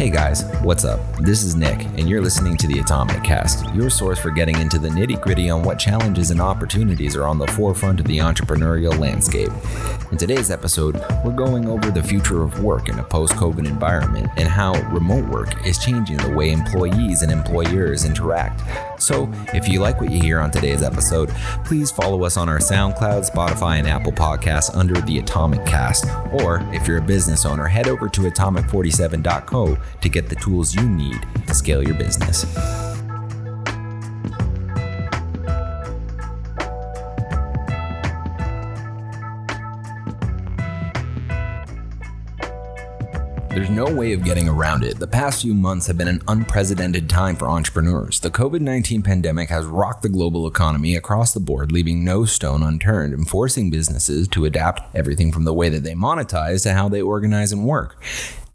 Hey guys, what's up? This is Nick, and you're listening to the Atomic Cast, your source for getting into the nitty gritty on what challenges and opportunities are on the forefront of the entrepreneurial landscape. In today's episode, we're going over the future of work in a post COVID environment and how remote work is changing the way employees and employers interact. So, if you like what you hear on today's episode, please follow us on our SoundCloud, Spotify, and Apple podcasts under the Atomic Cast. Or, if you're a business owner, head over to atomic47.co to get the tools you need to scale your business. There's no way of getting around it. The past few months have been an unprecedented time for entrepreneurs. The COVID 19 pandemic has rocked the global economy across the board, leaving no stone unturned and forcing businesses to adapt everything from the way that they monetize to how they organize and work.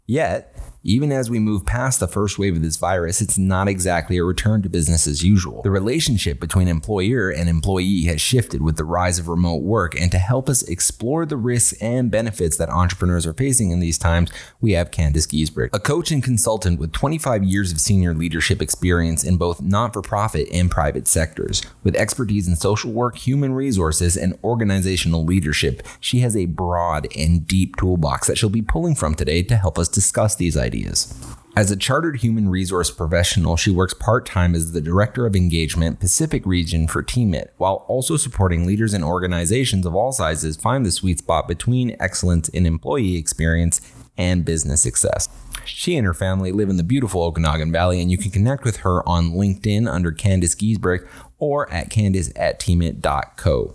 Yet, even as we move past the first wave of this virus, it's not exactly a return to business as usual. The relationship between employer and employee has shifted with the rise of remote work, and to help us explore the risks and benefits that entrepreneurs are facing in these times, we have Candice Giesbrick, a coach and consultant with 25 years of senior leadership experience in both not for profit and private sectors. With expertise in social work, human resources, and organizational leadership, she has a broad and deep toolbox that she'll be pulling from today to help us discuss these ideas ideas. As a chartered human resource professional, she works part time as the Director of Engagement Pacific Region for Teamit, while also supporting leaders and organizations of all sizes find the sweet spot between excellence in employee experience and business success. She and her family live in the beautiful Okanagan Valley, and you can connect with her on LinkedIn under Candice Giesbrick or at candice at teamit.co.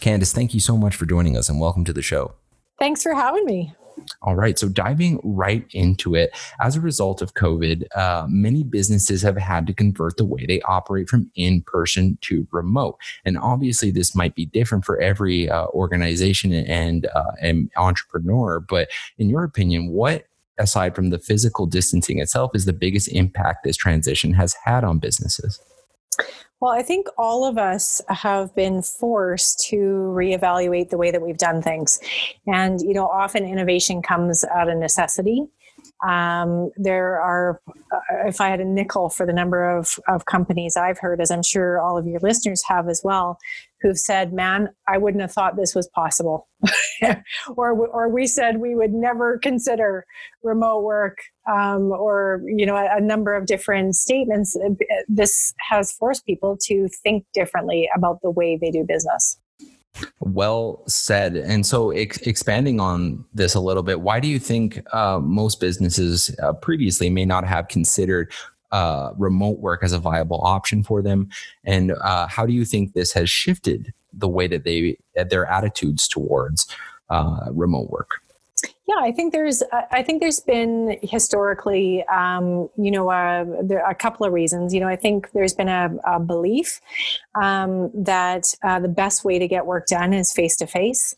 Candice, thank you so much for joining us and welcome to the show. Thanks for having me. All right. So diving right into it, as a result of COVID, uh, many businesses have had to convert the way they operate from in person to remote. And obviously, this might be different for every uh, organization and, uh, and entrepreneur. But in your opinion, what aside from the physical distancing itself is the biggest impact this transition has had on businesses? Well, I think all of us have been forced to reevaluate the way that we've done things. And, you know, often innovation comes out of necessity. Um, there are, uh, if I had a nickel for the number of, of companies I've heard, as I'm sure all of your listeners have as well, who've said, man, I wouldn't have thought this was possible. or, or we said we would never consider remote work um, or, you know, a, a number of different statements. This has forced people to think differently about the way they do business. Well said. And so, ex- expanding on this a little bit, why do you think uh, most businesses uh, previously may not have considered uh, remote work as a viable option for them? And uh, how do you think this has shifted the way that they their attitudes towards uh, remote work? Yeah, I think there's I think there's been historically, um, you know, uh, there are a couple of reasons. You know, I think there's been a, a belief um, that uh, the best way to get work done is face to face,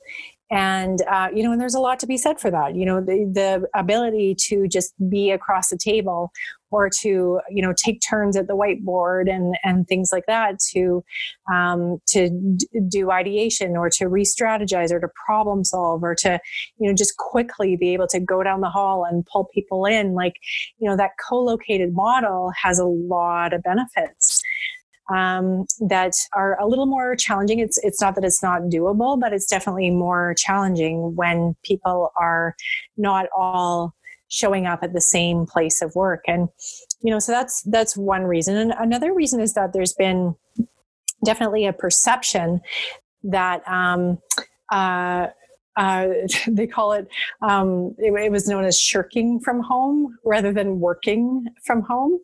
and uh, you know and there's a lot to be said for that. You know the, the ability to just be across the table or to you know take turns at the whiteboard and and things like that to um, to d- do ideation or to re-strategize or to problem solve or to you know just quickly be able to go down the hall and pull people in. Like you know that co-located model has a lot of benefits um, that are a little more challenging. It's it's not that it's not doable, but it's definitely more challenging when people are not all showing up at the same place of work. And you know, so that's that's one reason. And another reason is that there's been definitely a perception that um, uh, uh, they call it, um, it, it, was known as shirking from home rather than working from home.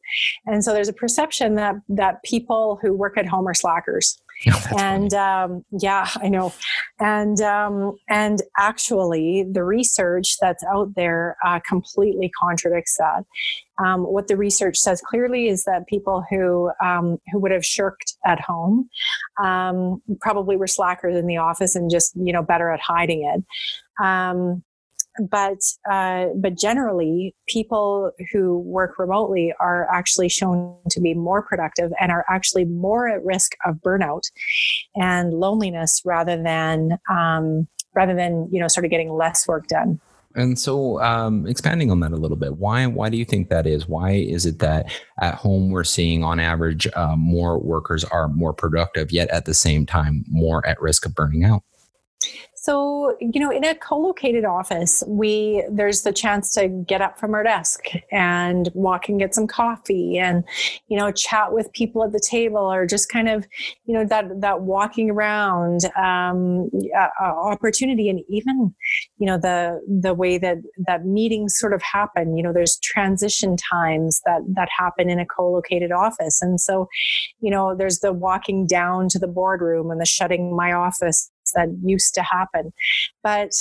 And so there's a perception that, that people who work at home are slackers. And um, yeah, I know. And um, and actually, the research that's out there uh, completely contradicts that. Um, what the research says clearly is that people who um, who would have shirked at home um, probably were slackers in the office and just you know better at hiding it. But uh, but generally, people who work remotely are actually shown to be more productive and are actually more at risk of burnout and loneliness rather than um, rather than you know sort of getting less work done. And so, um, expanding on that a little bit, why why do you think that is? Why is it that at home we're seeing, on average, uh, more workers are more productive, yet at the same time more at risk of burning out? So, you know, in a co-located office, we there's the chance to get up from our desk and walk and get some coffee and, you know, chat with people at the table or just kind of, you know, that that walking around um, uh, opportunity and even, you know, the the way that that meetings sort of happen. You know, there's transition times that that happen in a co-located office, and so, you know, there's the walking down to the boardroom and the shutting my office that used to happen. But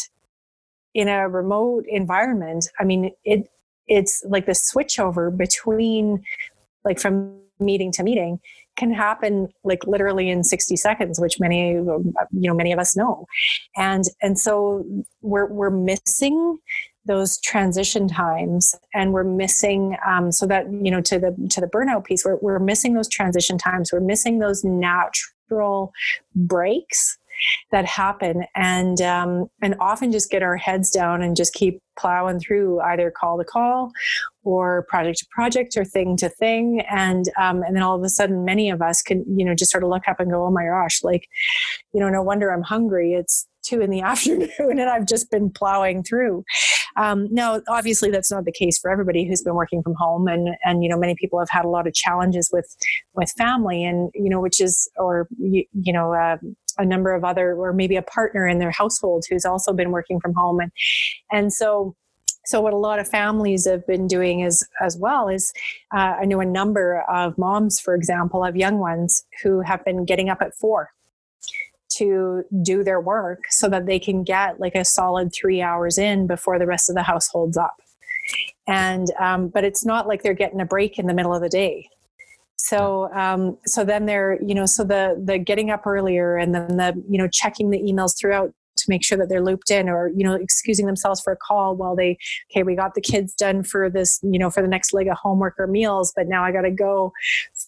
in a remote environment, I mean, it it's like the switchover between like from meeting to meeting can happen like literally in 60 seconds which many you know many of us know and and so we're we're missing those transition times and we're missing um, so that you know to the to the burnout piece we're, we're missing those transition times we're missing those natural breaks that happen. And um, and often just get our heads down and just keep plowing through either call to call or project to project or thing to thing. And um, and then all of a sudden many of us can you know just sort of look up and go oh my gosh like you know no wonder i'm hungry. It's two in the afternoon and i've just been plowing through. Um, now obviously that's not the case for everybody who's been working from home. And and you know many people have had a lot of challenges with with family and you know which is or you, you know uh, a number of other or maybe a partner in their household who's also been working from home. And and so so what a lot of families have been doing is as well is uh, i know a number of moms for example of young ones who have been getting up at four to do their work so that they can get like a solid three hours in before the rest of the household's up. And um, but it's not like they're getting a break in the middle of the day so um, so then they're you know so the the getting up earlier and then the you know checking the emails throughout to make sure that they're looped in or you know excusing themselves for a call while they okay we got the kids done for this you know for the next leg of homework or meals but now i got to go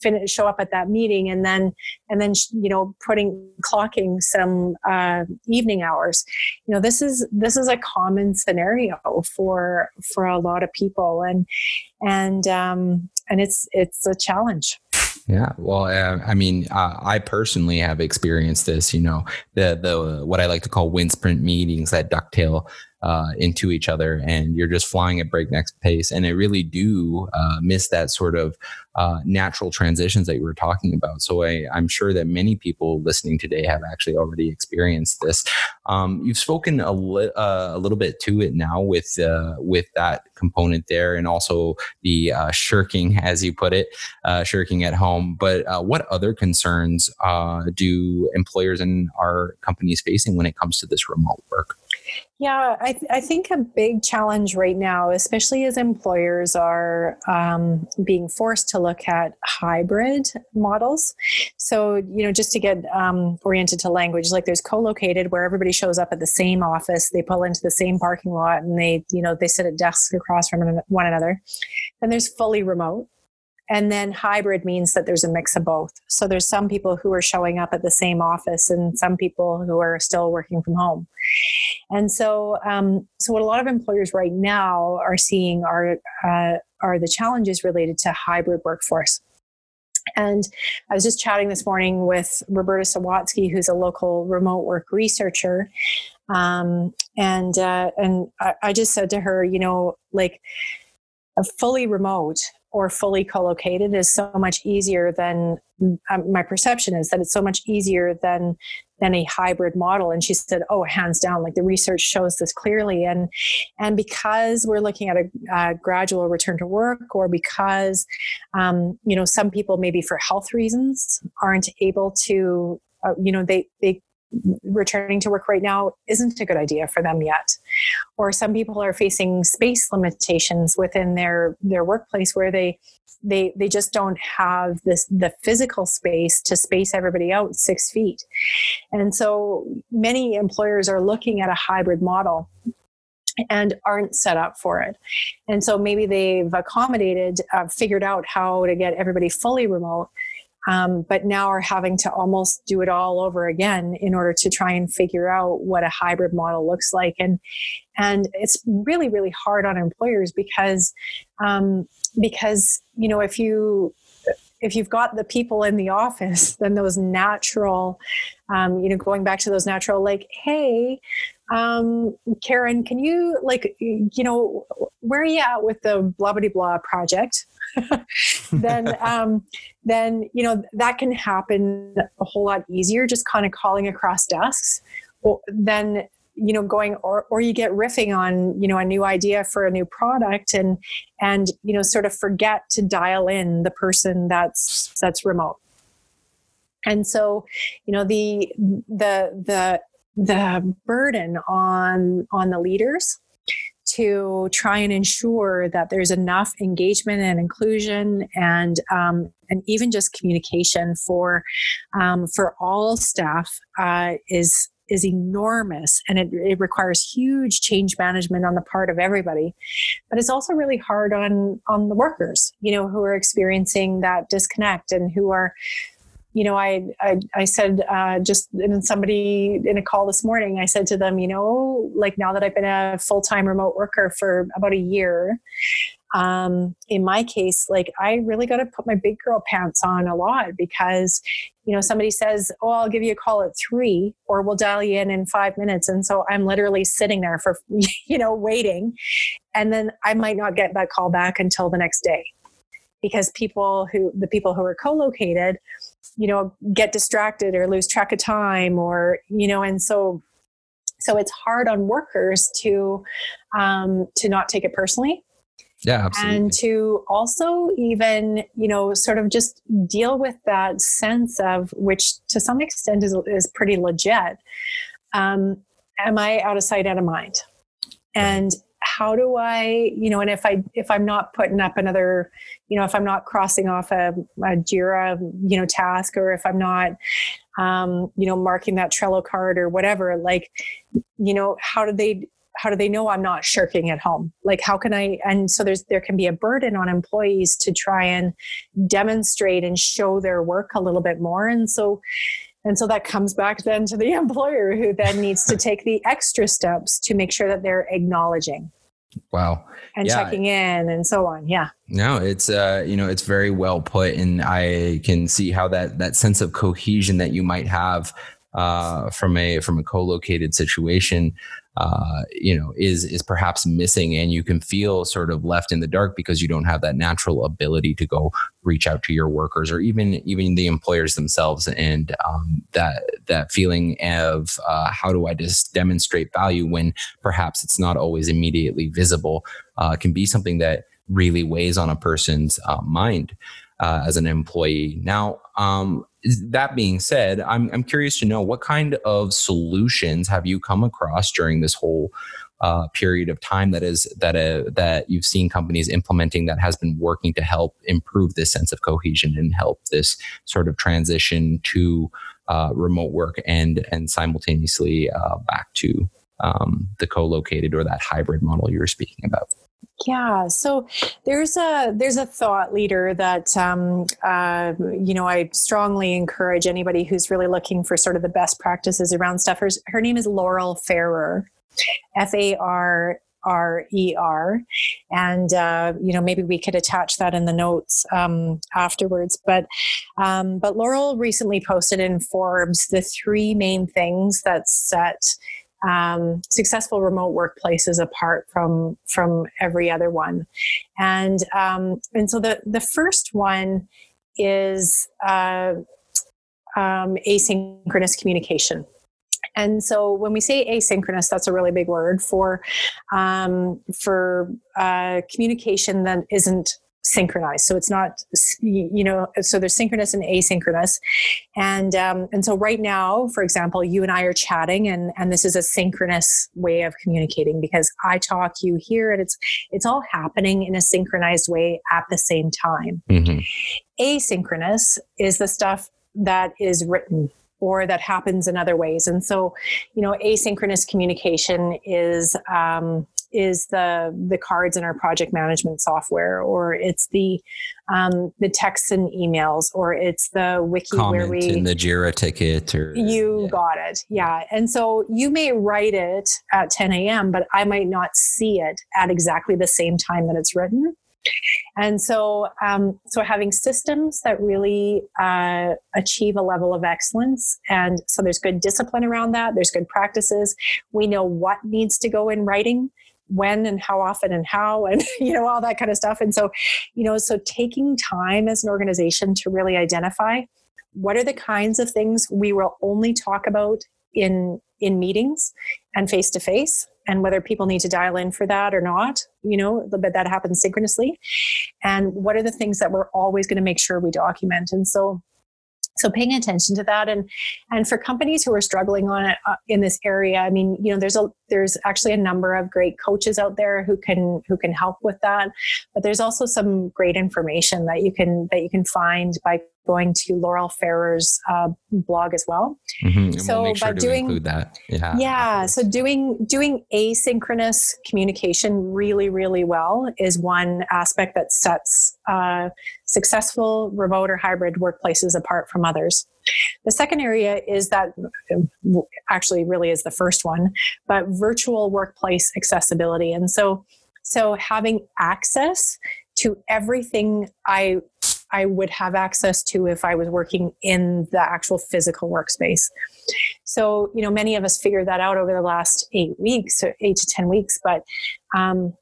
finish show up at that meeting and then and then you know putting clocking some uh, evening hours. You know this is this is a common scenario for for a lot of people and and um and it's it's a challenge yeah, well, uh, I mean, uh, I personally have experienced this. You know, the the what I like to call wind sprint meetings that ducktail uh, into each other and you're just flying at breakneck pace. And I really do uh, miss that sort of uh, natural transitions that you were talking about. So I, am sure that many people listening today have actually already experienced this. Um, you've spoken a, li- uh, a, little bit to it now with uh, with that component there, and also the uh, shirking, as you put it, shirking at home. But what other concerns do employers and our companies facing when it comes to this remote work? Yeah, I, th- I think a big challenge right now, especially as employers are um, being forced to look at hybrid models. So, you know, just to get um, oriented to language, like there's co-located where everybody shows up at the same office, they pull into the same parking lot, and they, you know, they sit at desks across from one another. Then there's fully remote, and then hybrid means that there's a mix of both. So there's some people who are showing up at the same office and some people who are still working from home. And so, um, so what a lot of employers right now are seeing are uh, are the challenges related to hybrid workforce. And I was just chatting this morning with Roberta Sawatsky, who's a local remote work researcher, um, and uh, and I, I just said to her, you know, like a fully remote or fully co-located is so much easier than um, my perception is that it's so much easier than than a hybrid model. And she said oh hands down like the research shows this clearly. And and because we're looking at a, gradual return to work or because um, you know some people maybe for health reasons aren't able to uh, you know they they returning to work right now isn't a good idea for them yet or some people are facing space limitations within their their workplace where they they they just don't have this the physical space to space everybody out six feet and so many employers are looking at a hybrid model and aren't set up for it. And so maybe they've accommodated, uh, figured out how to get everybody fully remote, um, but now are having to almost do it all over again in order to try and figure out what a hybrid model looks like. And and it's really really hard on employers because um, because you know if you if you've got the people in the office, then those natural, um, you know, going back to those natural, like, hey, um, Karen, can you like, you know, where are you at with the blah blah blah project? Then, um, then you know that can happen a whole lot easier. Just kind of calling across desks. Well, then you know going or or you get riffing on you know a new idea for a new product and and you know sort of forget to dial in the person that's that's remote and so you know the the the the burden on on the leaders to try and ensure that there's enough engagement and inclusion and um, and even just communication for um, for all staff uh, is is enormous. And it, it requires huge change management on the part of everybody. But it's also really hard on on the workers you know who are experiencing that disconnect and who are you know, I I, I said uh, just in somebody in a call this morning, I said to them, you know, like now that I've been a full time remote worker for about a year, um, in my case, like I really got to put my big girl pants on a lot because, you know, somebody says, "Oh, I'll give you a call at three, or we'll dial you in in five minutes," and so I'm literally sitting there for, you know, waiting, and then I might not get that call back until the next day because people who the people who are co-located you know get distracted or lose track of time or you know and so so it's hard on workers to um, to not take it personally yeah, absolutely. And to also even, you know, sort of just deal with that sense of which to some extent is, is pretty legit. Um, am I out of sight, out of mind? And how do I, you know, and if I if I'm not putting up another, you know, if I'm not crossing off a, a Jira, you know, task, or if I'm not, um, you know, marking that Trello card or whatever, like, you know, how do they how do they know I'm not shirking at home? Like, how can I? And so there's there can be a burden on employees to try and demonstrate and show their work a little bit more. And so, and so that comes back then to the employer who then needs to take the extra steps to make sure that they're acknowledging. Wow. And yeah. checking in and so on. Yeah. No, it's uh, you know, it's very well put. And I can see how that that sense of cohesion that you might have uh, from a from a co-located situation uh, you know is is perhaps missing and you can feel sort of left in the dark because you don't have that natural ability to go reach out to your workers or even even the employers themselves. And um, that that feeling of uh, how do I just demonstrate value when perhaps it's not always immediately visible uh, can be something that really weighs on a person's uh, mind uh, as an employee. Now, um, that being said, I'm, I'm curious to know what kind of solutions have you come across during this whole uh, period of time that is that uh, that you've seen companies implementing that has been working to help improve this sense of cohesion and help this sort of transition to uh, remote work and and simultaneously uh, back to um, the co-located or that hybrid model you were speaking about. Yeah, so there's a there's a thought leader that um, uh, you know I strongly encourage anybody who's really looking for sort of the best practices around stuff. Her, her name is Laurel Farrer, F A R R E R, and uh, you know maybe we could attach that in the notes um, afterwards. But um, but Laurel recently posted in Forbes the three main things that set um, successful remote workplaces apart from from every other one, and um, and so the the first one is uh, um, asynchronous communication. And so when we say asynchronous, that's a really big word for um, for uh, communication that isn't synchronized. So it's not, you know, so there's synchronous and asynchronous. And, um, and so right now, for example, you and I are chatting and, and this is a synchronous way of communicating because I talk, you hear it. It's, it's all happening in a synchronized way at the same time. Mm-hmm. Asynchronous is the stuff that is written or that happens in other ways. And so, you know, asynchronous communication is, um, is the the cards in our project management software, or it's the um, the texts and emails, or it's the wiki Comment where we in the Jira ticket, or you yeah. got it, yeah. And so you may write it at 10 a.m., but I might not see it at exactly the same time that it's written. And so, um, so having systems that really uh, achieve a level of excellence, and so there's good discipline around that. There's good practices. We know what needs to go in writing, when and how often and how, and you know all that kind of stuff. And so, you know, so taking time as an organization to really identify what are the kinds of things we will only talk about in in meetings and face to face and whether people need to dial in for that or not, you know, but that happens synchronously. And what are the things that we're always going to make sure we document? And so, so paying attention to that. And and for companies who are struggling on it uh, in this area i mean you know there's a there's actually a number of great coaches out there who can who can help with that. But there's also some great information that you can that you can find by going to Laurel Farrer's uh, blog as well. Mm-hmm. So we'll sure by doing that, yeah, yeah. So doing doing asynchronous communication really, really well is one aspect that sets uh, successful remote or hybrid workplaces apart from others. The second area is that actually really is the first one, but virtual workplace accessibility. And so, so having access to everything I I would have access to if I was working in the actual physical workspace. So, you know, many of us figured that out over the last eight weeks, or eight to 10 weeks, but, um,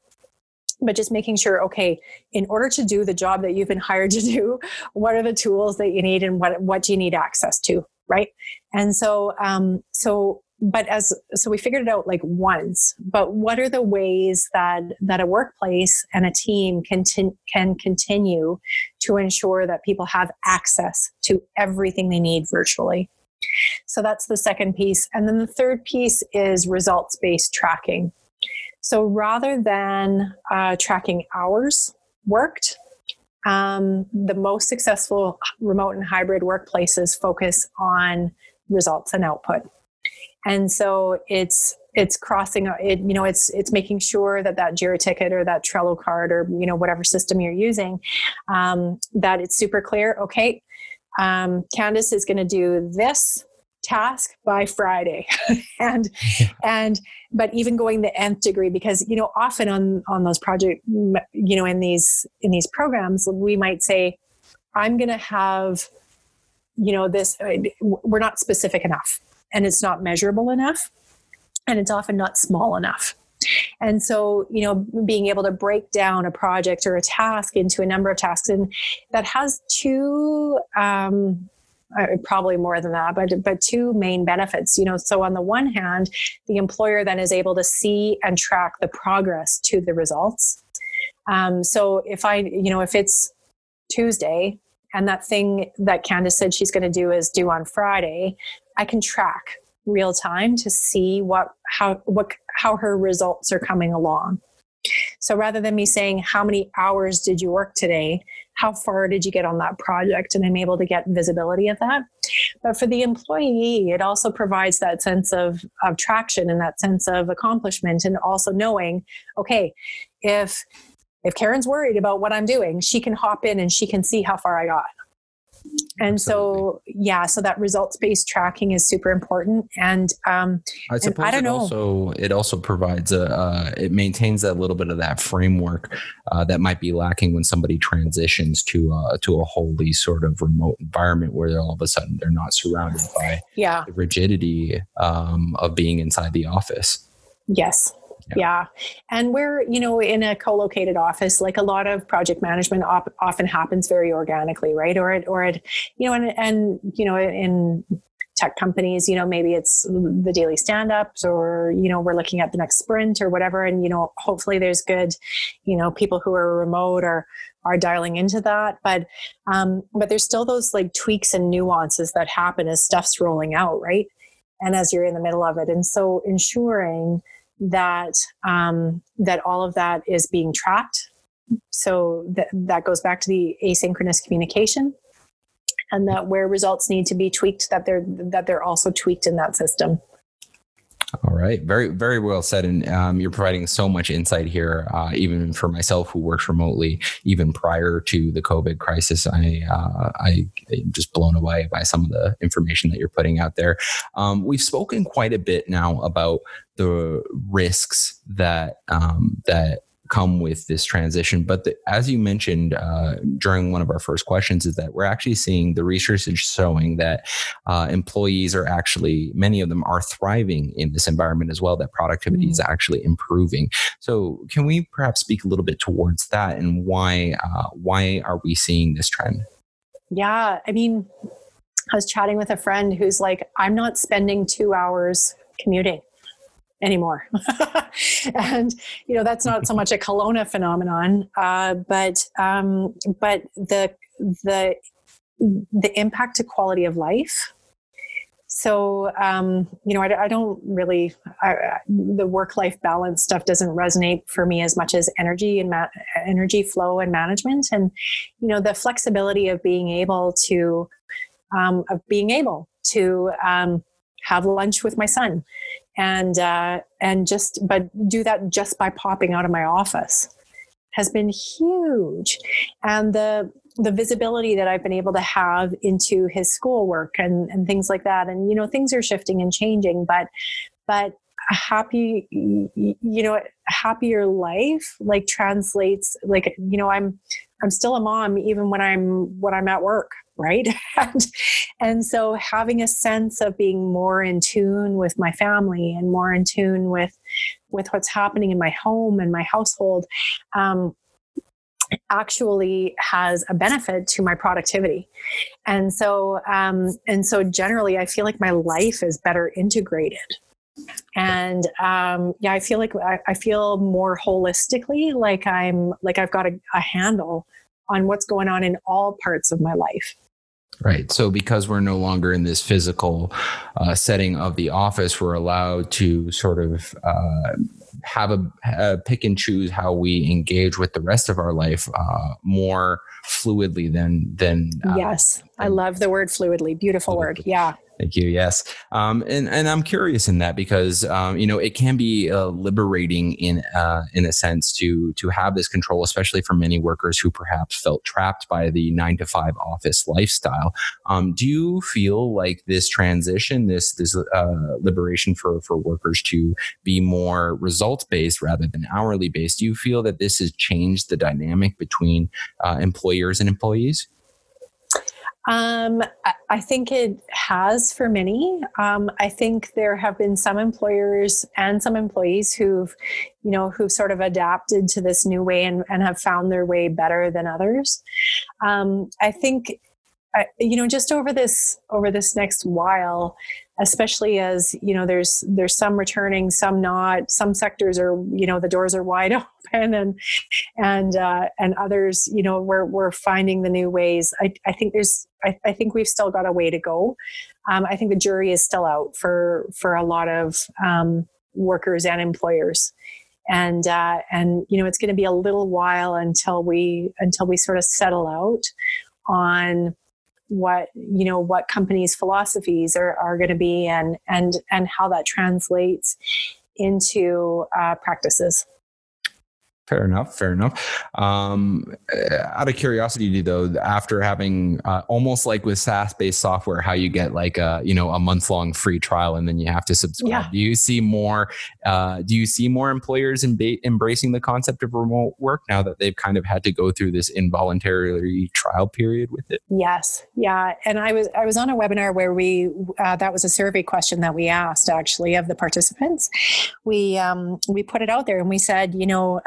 but just making sure, okay, in order to do the job that you've been hired to do, what are the tools that you need and what, what do you need access to? Right. And so, um, so but as so we figured it out like once but what are the ways that that a workplace and a team can can continue to ensure that people have access to everything they need virtually? So that's the second piece and then the third piece is results based tracking. So rather than uh, tracking hours worked um, the most successful remote and hybrid workplaces focus on results and output and so it's it's crossing it you know it's it's making sure that that jira ticket or that trello card or you know whatever system you're using um, that it's super clear. Okay um, candace is going to do this task by friday. And and but even going the nth degree because you know often on on those project you know in these in these programs we might say i'm going to have you know this uh, we're not specific enough and it's not measurable enough and it's often not small enough. And so, you know, being able to break down a project or a task into a number of tasks and that has two, um, uh, probably more than that, but but two main benefits. You know, so on the one hand, the employer then is able to see and track the progress to the results. Um, so if I, you know, if it's Tuesday and that thing that Candace said she's going to do is due on Friday, I can track real time to see what how what how her results are coming along. So rather than me saying how many hours did you work today, how far did you get on that project and I'm able to get visibility of that. But for the employee, it also provides that sense of, of traction and that sense of accomplishment and also knowing, okay, if if Karen's worried about what I'm doing, she can hop in and she can see how far I got and Absolutely. so yeah so that results based tracking is super important and um i suppose I don't it know. also it also provides a uh, it maintains a little bit of that framework uh, that might be lacking when somebody transitions to uh, to a wholly sort of remote environment where all of a sudden they're not surrounded by yeah the rigidity um, of being inside the office yes yeah. And we're, you know, in a co-located office, like a lot of project management op- often happens very organically, right? Or it, or it, you know, and, and, you know, in tech companies, you know, maybe it's the daily stand-ups or, you know, we're looking at the next sprint or whatever. And, you know, hopefully there's good, you know, people who are remote or are dialing into that. But, um, but there's still those like tweaks and nuances that happen as stuff's rolling out, right? And as you're in the middle of it. And so ensuring that um, that all of that is being tracked. So that that goes back to the asynchronous communication, and that where results need to be tweaked, that they're that they're also tweaked in that system. All right. Very, very well said. And um, you're providing so much insight here, uh, even for myself who works remotely, even prior to the COVID crisis. I, uh, I am just blown away by some of the information that you're putting out there. Um, we've spoken quite a bit now about the risks that um, that come with this transition. But the, as you mentioned uh, during one of our first questions, is that we're actually seeing the research is showing that uh, employees are actually many of them are thriving in this environment as well. That productivity mm. is actually improving. So, can we perhaps speak a little bit towards that and why uh, why are we seeing this trend? Yeah, I mean, I was chatting with a friend who's like, I'm not spending two hours commuting anymore. and you know that's not so much a Kelowna phenomenon, uh, but um, but the the the impact to quality of life. So um, you know, I, I don't really I, the work life balance stuff doesn't resonate for me as much as energy and ma- energy flow and management, and you know the flexibility of being able to um, of being able to um, have lunch with my son and uh, and just but do that just by popping out of my office has been huge and the the visibility that I've been able to have into his schoolwork and, and things like that. And, you know, things are shifting and changing, but, but a happy, you know, happier life like translates like, you know, I'm, I'm still a mom even when I'm, when I'm at work right? And, and so having a sense of being more in tune with my family and more in tune with with what's happening in my home and my household um, actually has a benefit to my productivity. And so um, and so generally i feel like my life is better integrated. And um, yeah i feel like I, I, feel more holistically like i'm like i've got a, a handle on what's going on in all parts of my life Right. So, because we're no longer in this physical uh, setting of the office, we're allowed to sort of uh, have a, a, pick and choose how we engage with the rest of our life uh, more fluidly than than. Uh, yes, I love the word fluidly. Beautiful fluidly. word. Yeah. Thank you. Yes, um, and and I'm curious in that because um, you know it can be uh, liberating in uh, in a sense to to have this control, especially for many workers who perhaps felt trapped by the nine to five office lifestyle. Um, do you feel like this transition, this this uh, liberation for for workers to be more results based rather than hourly based, do you feel that this has changed the dynamic between uh, employers and employees? Um, I think it has for many. Um, I think there have been some employers and some employees who've, you know, who've sort of adapted to this new way and, and have found their way better than others. Um, I think, you know, just over this over this next while, especially as you know there's there's some returning some not some sectors are you know the doors are wide open and and uh, and others you know we're we're finding the new ways. I, I think there's I, I think we've still got a way to go. Um, i think the jury is still out for for a lot of um, workers and employers. And uh, and you know it's going to be a little while until we until we sort of settle out on what you know what companies philosophies are, are going to be and and and how that translates into uh, practices Fair enough. Fair enough. Um, uh, out of curiosity, though, after having uh, almost like with SaaS-based software, how you get like a you know a month-long free trial and then you have to subscribe. Yeah. Do you see more? Uh, do you see more employers emba- embracing the concept of remote work now that they've kind of had to go through this involuntary trial period with it? Yes. Yeah. And I was I was on a webinar where we uh, that was a survey question that we asked actually of the participants. We um, we put it out there and we said, you know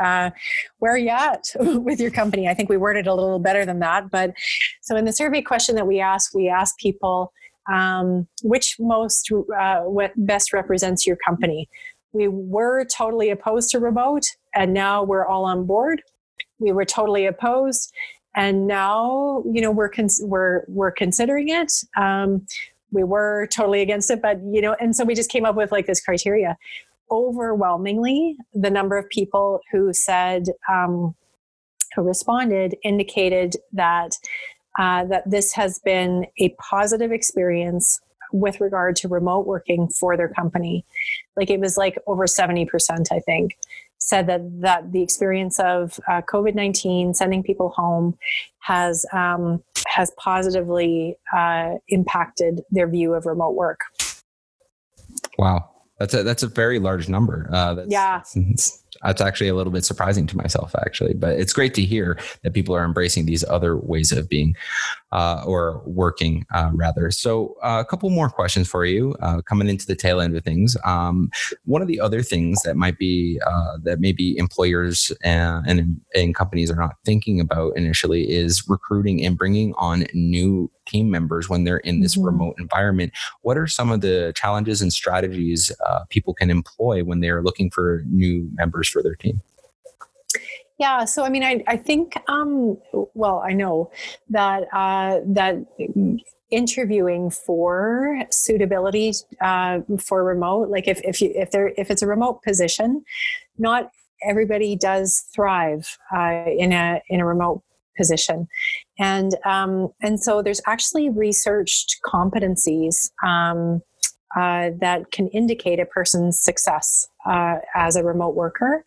where are you at with your company? I think we worded a little better than that. But so in the survey question that we asked, we asked people um, which most uh, what best represents your company. We were totally opposed to remote, and now we're all on board. We were totally opposed, and now you know we're cons- we're we're considering it. Um, we were totally against it, but you know, and so we just came up with like this criteria overwhelmingly, the number of people who said, um, who responded, indicated that uh, that this has been a positive experience with regard to remote working for their company. Like it was like over 70%, I think, said that, that the experience of uh, COVID 19, sending people home, has, um, has positively uh, impacted their view of remote work. Wow. That's a that's a very large number. Uh, that's, yeah, that's, that's actually a little bit surprising to myself, actually. But it's great to hear that people are embracing these other ways of being uh, or working, uh, rather. So, uh, a couple more questions for you uh, coming into the tail end of things. Um, one of the other things that might be uh, that maybe employers and, and, and companies are not thinking about initially is recruiting and bringing on new team members when they're in this mm-hmm. remote environment. What are some of the challenges and strategies uh, people can employ when they are looking for new members for their team? Yeah, so I mean, I, I think, um, well, I know that uh, that interviewing for suitability uh, for remote, like if if you if there if it's a remote position, not everybody does thrive uh, in a in a remote position. And, um, and so there's actually researched competencies um, uh, that can indicate a person's success uh, as a remote worker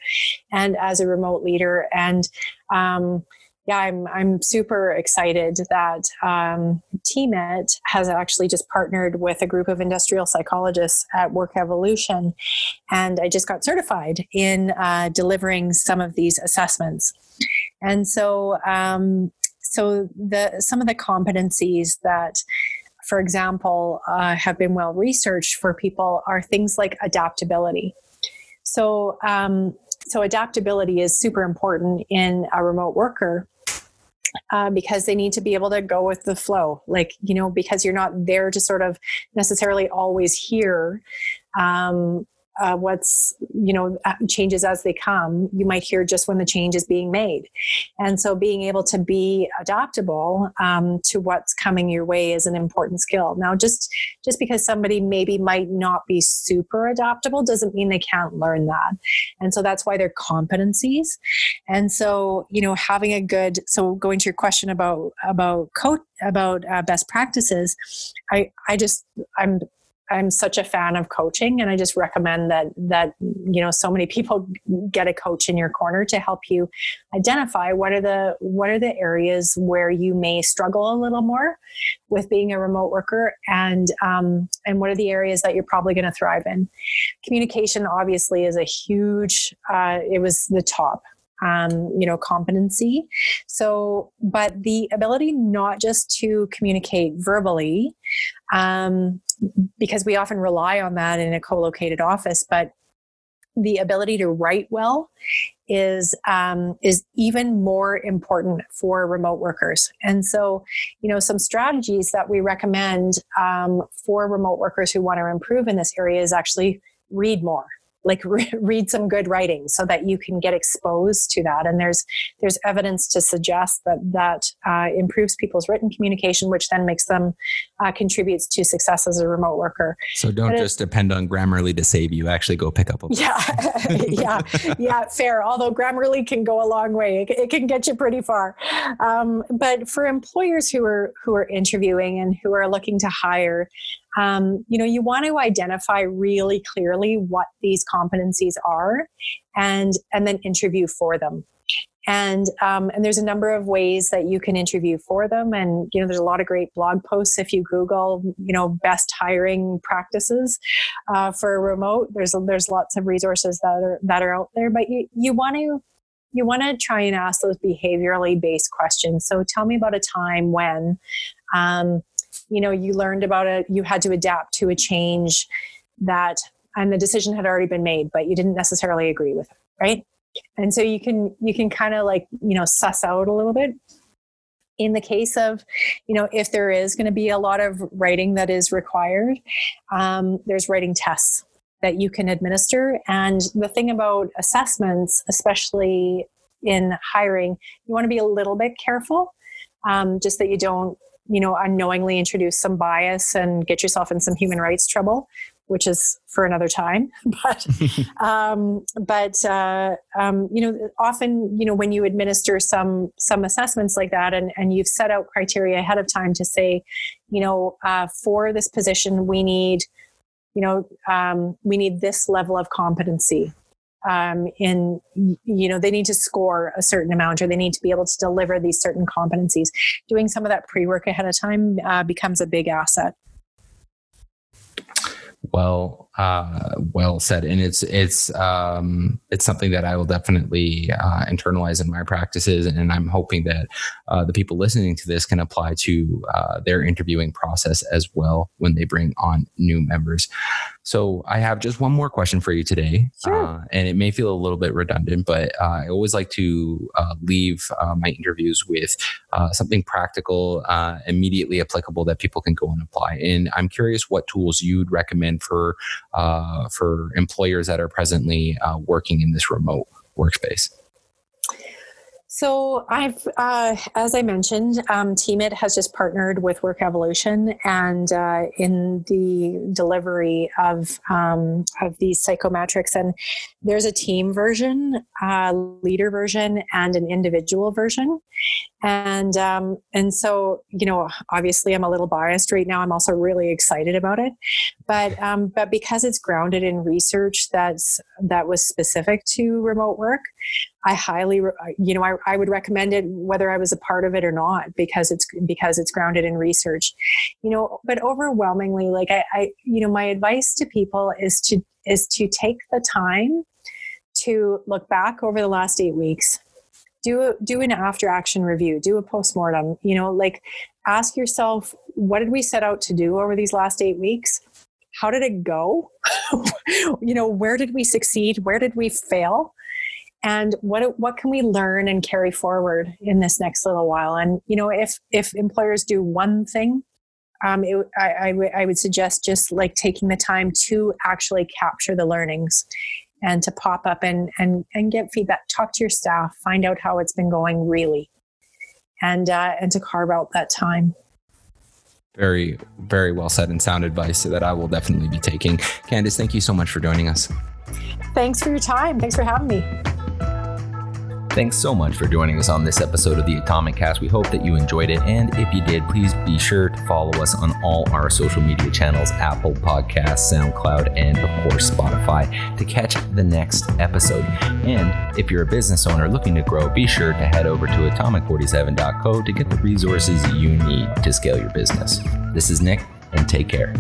and as a remote leader. And um, yeah, I'm I'm super excited that um, Teamit has actually just partnered with a group of industrial psychologists at Work Evolution, and I just got certified in uh, delivering some of these assessments. And so, um, so the some of the competencies that, for example, uh, have been well researched for people are things like adaptability. So, um, so adaptability is super important in a remote worker uh, because they need to be able to go with the flow. Like, you know, because you're not there to sort of necessarily always hear um, uh, what's you know uh, changes as they come you might hear just when the change is being made. And so being able to be adaptable um, to what's coming your way is an important skill. Now just just because somebody maybe might not be super adaptable doesn't mean they can't learn that. And so that's why they're competencies. And so you know having a good so going to your question about about coach about uh, best practices i i just i'm I'm such a fan of coaching and I just recommend that that you know so many people get a coach in your corner to help you identify what are the what are the areas where you may struggle a little more with being a remote worker and um, and what are the areas that you're probably going to thrive in. Communication obviously is a huge uh, it was the top um, you know competency. So but the ability not just to communicate verbally um, because we often rely on that in a co-located office but the ability to write well is um, is even more important for remote workers. And so, you know, some strategies that we recommend um, for remote workers who want to improve in this area is actually read more like re- read some good writing so that you can get exposed to that. And there's there's evidence to suggest that that uh, improves people's written communication which then makes them uh, contributes to success as a remote worker. So don't but just depend on grammarly to save you. Actually go pick up a book. Yeah. Yeah. Yeah fair. Although grammarly can go a long way. It, it can get you pretty far. Um, but for employers who are who are interviewing and who are looking to hire um, you know you want to identify really clearly what these competencies are and and then interview for them. And um, and there's a number of ways that you can interview for them. And you know there's a lot of great blog posts if you google you know best hiring practices uh, for remote. There's there's lots of resources that are that are out there but you you want to you want to try and ask those behaviorally based questions. So tell me about a time when um, you know you learned about it you had to adapt to a change that and the decision had already been made but you didn't necessarily agree with it right? And so you can you can kind of like you know suss out a little bit. In the case of you know if there is going to be a lot of writing that is required um, there's writing tests that you can administer. And the thing about assessments especially in hiring you want to be a little bit careful um, just that you don't you know unknowingly introduce some bias and get yourself in some human rights trouble which is for another time. But um, but uh, um, you know, often you know when you administer some some assessments like that, and and you've set out criteria ahead of time to say, you know, uh, for this position we need, you know, um, we need this level of competency. Um, in you know they need to score a certain amount or they need to be able to deliver these certain competencies. Doing some of that pre-work ahead of time uh, becomes a big asset. Well uh, well said. And it's it's um, it's something that i will definitely uh, internalize in my practices. And i'm hoping that uh, the people listening to this can apply to uh, their interviewing process as well when they bring on new members so I have just one more question for you today, sure. uh, and it may feel a little bit redundant, but uh, I always like to uh, leave uh, my interviews with uh, something practical, uh, immediately applicable that people can go and apply. And I'm curious what tools you'd recommend for for employers that are presently working in this remote workspace. So I've, uh, as I mentioned, um, Teamit has just partnered with Work Evolution, and uh, in the delivery of um, of these psychometrics, and there's a team version, uh, leader version, and an individual version, and um, and so you know, obviously, I'm a little biased right now. I'm also really excited about it, but um, but because it's grounded in research that's that was specific to remote work, I highly, you know, I, I would recommend it whether I was a part of it or not because it's because it's grounded in research, you know. But overwhelmingly, like I, I you know, my advice to people is to is to take the time to look back over the last eight weeks, do a, do an after action review, do a post mortem. You know, like ask yourself, what did we set out to do over these last eight weeks? How did it go? you know, where did we succeed? Where did we fail? And what what can we learn and carry forward in this next little while? And you know if if employers do one thing um, it, I, I, w- I would suggest just like taking the time to actually capture the learnings and to pop up and and and get feedback talk to your staff find out how it's been going really. And uh, and to carve out that time. Very very well said and sound advice that i will definitely be taking. Candice thank you so much for joining us. Thanks for your time. Thanks for having me Thanks so much for joining us on this episode of the Atomic Cast. We hope that you enjoyed it. And if you did, please be sure to follow us on all our social media channels Apple Podcasts, SoundCloud, and of course, Spotify to catch the next episode. And if you're a business owner looking to grow, be sure to head over to atomic47.co to get the resources you need to scale your business. This is Nick, and take care.